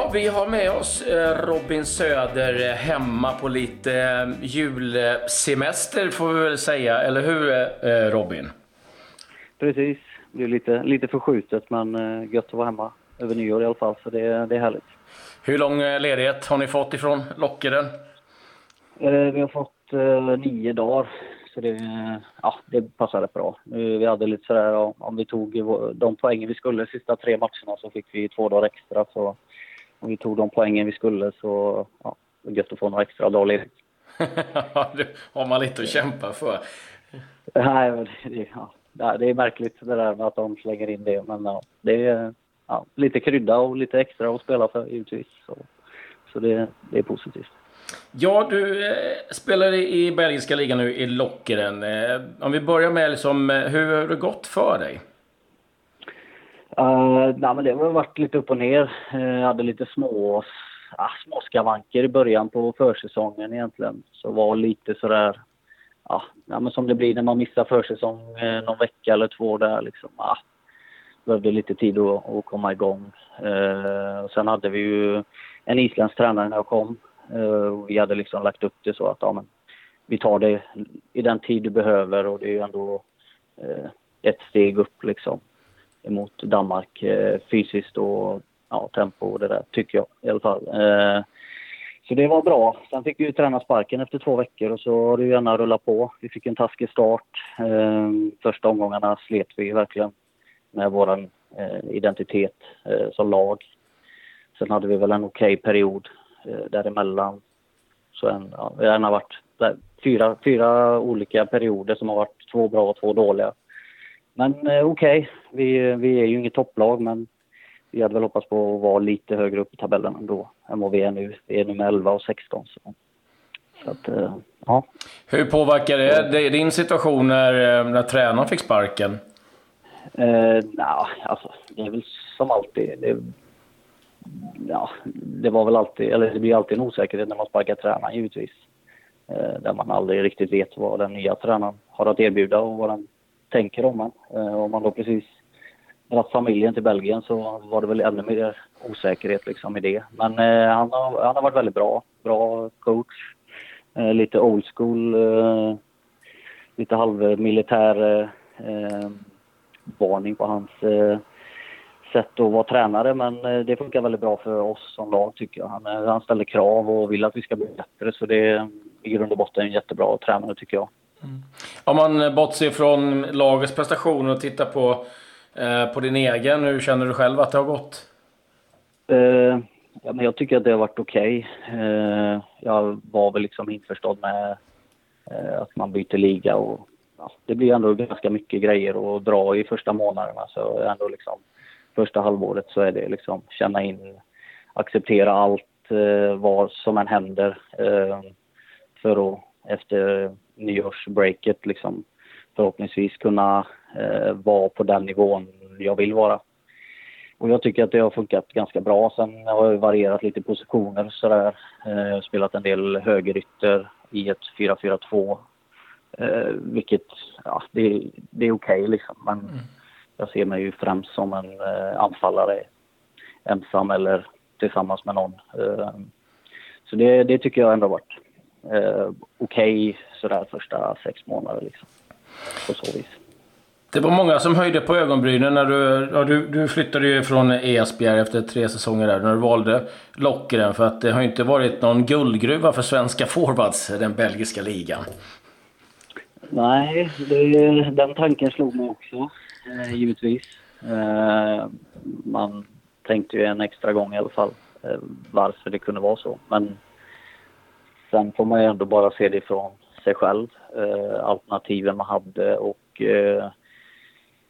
Ja, vi har med oss eh, Robin Söder eh, hemma på lite eh, julsemester får vi väl säga, eller hur Robin? Precis, det är lite, lite förskjutet men gött att vara hemma över nyår i alla fall, så det, det är härligt. Hur lång ledighet har ni fått ifrån Lockeren? Vi har fått nio dagar, så det, ja, det passar rätt bra. Vi hade lite sådär, om vi tog de poängen vi skulle de sista tre matcherna så fick vi två dagar extra. Så om vi tog de poängen vi skulle så ja, det är gött att få några extra dagar ledigt. har man lite att kämpa för. Nej, det, ja, det är märkligt det där med att de slänger in det. Men ja, det är ja, lite krydda och lite extra att spela för givetvis. Så, så det, det är positivt. Ja, du eh, spelar i belgiska ligan nu i Lockeren. Eh, om vi börjar med liksom, eh, hur har det gått för dig? Uh, nej, men det har varit lite upp och ner. Uh, jag hade lite små, uh, små skavanker i början på försäsongen egentligen. Så var lite sådär, ja, men som det blir när man missar försäsong uh, någon vecka eller två där liksom. Uh, behövde lite tid att, att komma igång. Uh, och sen hade vi ju en isländsk tränare när jag kom. Uh, vi hade liksom lagt upp det så att ja, men, vi tar det i den tid du behöver och det är ju ändå ett steg upp liksom mot Danmark eh, fysiskt och ja, tempo och det där, tycker jag i alla fall. Eh, så det var bra. Sen fick vi ju träna sparken efter två veckor och så har det ju gärna rullat på. Vi fick en taskig start. Eh, första omgångarna slet vi verkligen med vår eh, identitet eh, som lag. Sen hade vi väl en okej okay period eh, däremellan. Så en, ja, det har varit fyra, fyra olika perioder som har varit två bra och två dåliga. Men eh, okej, okay. vi, vi är ju inget topplag men vi hade väl hoppats på att vara lite högre upp i tabellen ändå än vad vi är nu. Vi är nu med 11 och 16. Så. Så att, eh, ja. Hur påverkar det din situation när, när tränaren fick sparken? Eh, nah, alltså, det är väl som alltid. Det, ja, det var väl alltid, eller det blir alltid en osäkerhet när man sparkar tränaren givetvis. Eh, där man aldrig riktigt vet vad den nya tränaren har att erbjuda och vad den tänker om en. Eh, om man då precis dragit familjen till Belgien så var det väl ännu mer osäkerhet liksom i det. Men eh, han, har, han har varit väldigt bra. Bra coach. Eh, lite old school. Eh, lite halvmilitär eh, varning på hans eh, sätt att vara tränare. Men eh, det funkar väldigt bra för oss som lag tycker jag. Han, eh, han ställer krav och vill att vi ska bli bättre. Så det är i grund och botten en jättebra tränare tycker jag. Mm. Om man bortser från lagets prestationer och tittar på, eh, på din egen, hur känner du själv att det har gått? Eh, ja, men jag tycker att det har varit okej. Okay. Eh, jag var väl liksom införstådd med eh, att man byter liga och ja, det blir ändå ganska mycket grejer att dra i första månaderna. Så ändå liksom första halvåret så är det liksom känna in, acceptera allt eh, vad som än händer eh, för att efter nyårsbreaket liksom förhoppningsvis kunna eh, vara på den nivån jag vill vara. Och jag tycker att det har funkat ganska bra. Sen har jag varierat lite positioner sådär. Eh, spelat en del högerytter i ett 4-4-2. Eh, vilket, ja, det, det är okej okay, liksom. Men mm. jag ser mig ju främst som en eh, anfallare. Ensam eller tillsammans med någon. Eh, så det, det tycker jag ändå varit eh, okej okay, sådär första sex månader liksom. På så vis. Det var många som höjde på ögonbrynen när du, ja, du, du flyttade ju från Esbjerg efter tre säsonger där, när du valde Lockeren. För att det har ju inte varit någon guldgruva för svenska forwards, den belgiska ligan. Nej, det, den tanken slog mig också, eh, givetvis. Eh, man tänkte ju en extra gång i alla fall eh, varför det kunde vara så. Men Sen får man ju ändå bara se det ifrån sig själv, eh, alternativen man hade och eh,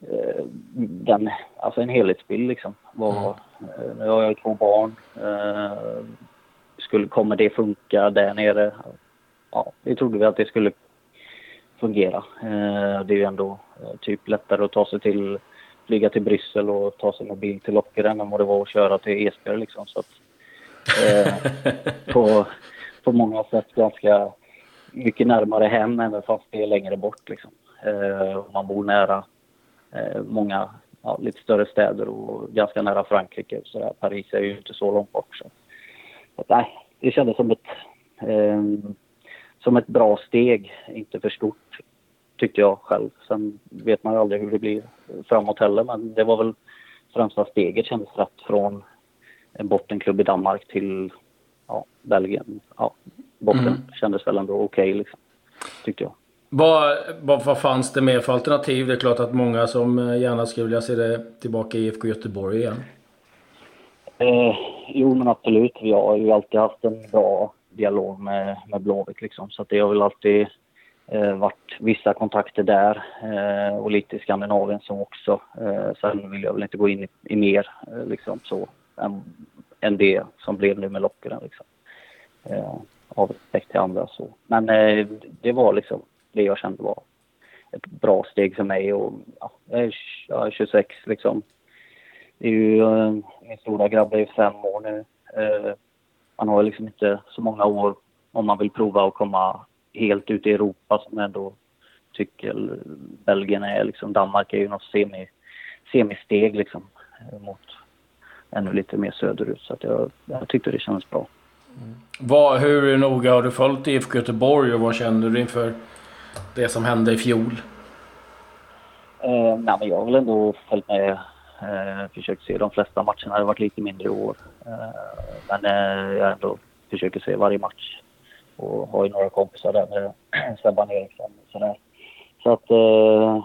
eh den, alltså en helhetsbild liksom. Var, mm. nu har jag två barn. Eh, skulle, kommer det funka där nere? Ja, det trodde vi att det skulle fungera. Eh, det är ju ändå eh, typ lättare att ta sig till, flyga till Bryssel och ta sig med bil till Lockeren än vad det var att köra till Esbjerg liksom. Så att, eh, på, på många sätt ganska mycket närmare hem även fast det är längre bort. Liksom. Eh, man bor nära eh, många ja, lite större städer och ganska nära Frankrike. Så där. Paris är ju inte så långt bort. Så. Så, nej, det kändes som ett, eh, som ett bra steg, inte för stort tyckte jag själv. Sen vet man ju aldrig hur det blir framåt heller men det var väl främsta steget kändes rätt från en bottenklubb i Danmark till ja, Belgien. Ja, botten mm. kändes väl ändå okej okay, liksom, tyckte jag. Vad, vad, vad fanns det mer för alternativ? Det är klart att många som eh, gärna skulle vilja se det tillbaka i IFK Göteborg igen. Eh, jo, men absolut. Vi har ju alltid haft en bra dialog med, med Blåvitt liksom. Så det har väl alltid eh, varit vissa kontakter där eh, och lite i Skandinavien som också. Eh, sen vill jag väl inte gå in i, i mer eh, liksom så än, än det som blev nu med locken. liksom. Eh, av respekt till andra så. Men eh, det var liksom det jag kände var ett bra steg för mig och ja, jag är 26 liksom. Det är ju, eh, min stora grabb är fem år nu. Eh, man har liksom inte så många år om man vill prova att komma helt ut i Europa som ändå tycker Belgien är liksom. Danmark är ju något semi, semisteg liksom mot ännu lite mer söderut. Så jag, jag tyckte det kändes bra. Mm. Vad, hur noga har du följt IFK Göteborg och vad känner du inför det som hände i fjol? Eh, nej, men jag har väl ändå följt med, eh, försökt se de flesta matcherna. Det har varit lite mindre i år. Eh, men eh, jag ändå försökt se varje match. Och har ju några kompisar där med Sebban Eriksson och sådär. Så att... Eh,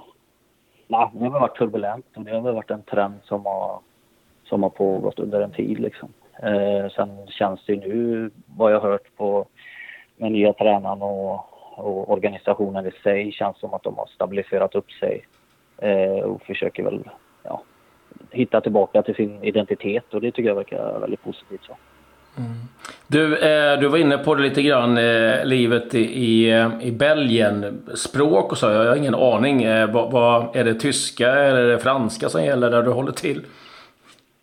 nej, det har varit turbulent och det har väl varit en trend som har, som har pågått under en tid liksom. Eh, sen känns det ju nu, vad jag har hört på med nya tränaren och och organisationen i sig känns som att de har stabiliserat upp sig eh, och försöker väl ja, hitta tillbaka till sin identitet och det tycker jag verkar väldigt positivt. Så. Mm. Du, eh, du var inne på det lite grann, eh, livet i, i, i Belgien. Språk och så, jag har ingen aning. Eh, vad, vad, är det tyska eller är det franska som gäller där du håller till?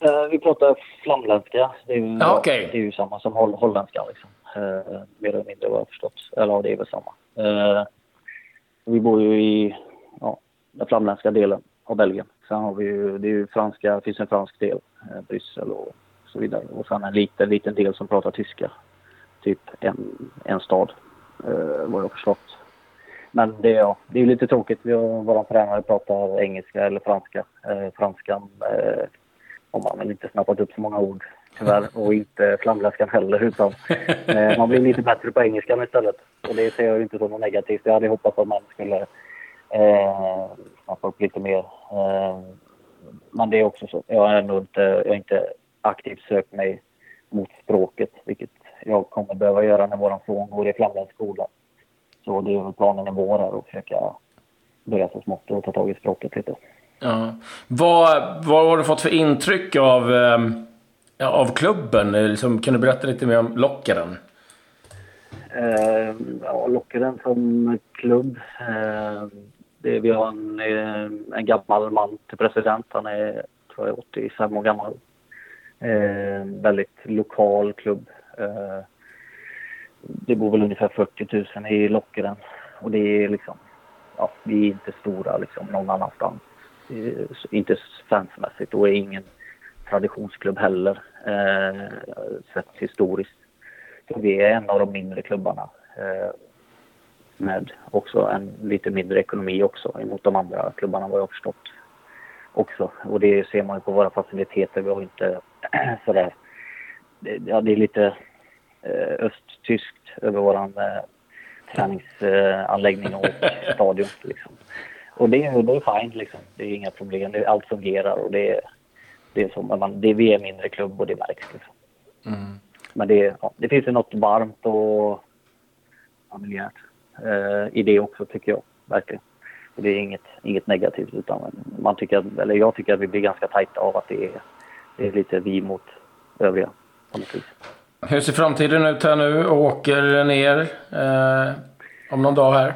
Eh, vi pratar flamländska. Det är ju, ah, okay. det är ju samma som holl holländska. Liksom. Eh, mer eller mindre vad jag förstått. Eller ja, det är väl samma. Eh, vi bor ju i ja, den flamländska delen av Belgien. Sen har vi ju, det är ju franska, det finns en fransk del, eh, Bryssel och så vidare. Och sen en liten, liten del som pratar tyska. Typ en, en stad, eh, vad jag förstått. Men det, ja, det är lite tråkigt. Våra tränare pratar engelska eller franska. Eh, franskan har man inte snappat upp så många ord tyvärr och inte flamläskan heller utan eh, man blir lite bättre på engelskan istället. Och det ser jag inte som något negativt. Jag hade hoppats att man skulle eh, snappa upp lite mer. Eh, men det är också så. Jag har ändå inte, jag har inte aktivt sökt mig mot språket vilket jag kommer behöva göra när vår son går i flamländsk skola. Så det är väl planen i vår att försöka börja så smått och ta tag i språket lite. Ja. Vad, vad har du fått för intryck av eh, av klubben? Liksom, kan du berätta lite mer om Lockaren? Eh, ja, Lockaren som klubb. Eh, det, vi har en, ehm, en gammal man till president. Han är, tror jag, 85 år gammal. Eh, väldigt lokal klubb. Eh, det bor väl ungefär 40 000 i Lockaren. Och det är liksom, ja, vi är inte stora liksom någon annanstans. Eh, inte fansmässigt och är ingen traditionsklubb heller, eh, sett historiskt. Så vi är en av de mindre klubbarna. Eh, med också en lite mindre ekonomi också emot de andra klubbarna vad jag har förstått. Också. Och det ser man ju på våra faciliteter. Vi har inte sådär... Ja, det är lite eh, östtyskt över våran eh, träningsanläggning eh, och stadion. Liksom. Och det, det är fint liksom. Det är inga problem. Allt fungerar och det är det är så. Man, det, vi är en mindre klubb och det märks. Liksom. Mm. Men det, ja, det finns ju något varmt och familjärt eh, i det också tycker jag. Verkligen. Det är inget, inget negativt utan man tycker att, eller jag tycker att vi blir ganska tajta av att det är, det är lite vi mot övriga på något vis. Hur ser framtiden ut här nu? Åker ner eh, om någon dag här?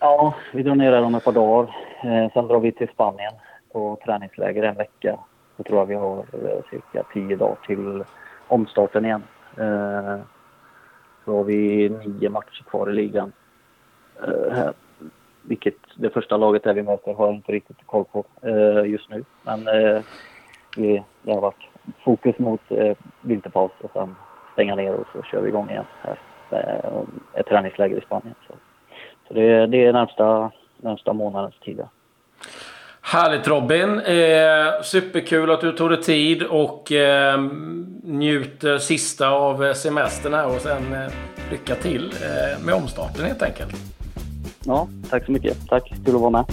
Ja, vi drar ner där om ett par dagar. Eh, sen drar vi till Spanien på träningsläger en vecka. Då tror jag vi har eh, cirka tio dagar till omstarten igen. Eh, så har vi nio matcher kvar i ligan. Eh, här. vilket det första laget där vi möter har jag inte riktigt koll på eh, just nu. Men eh, vi, det har varit fokus mot eh, vinterpaus och sen stänga ner och så kör vi igång igen här. Eh, ett träningsläger i Spanien. Så, så det, det är närmsta, närmsta månadens tid. Härligt Robin! Eh, superkul att du tog dig tid och eh, njuter sista av semestern här och sen eh, lycka till eh, med omstarten helt enkelt. Ja, tack så mycket. Tack, kul att vara med.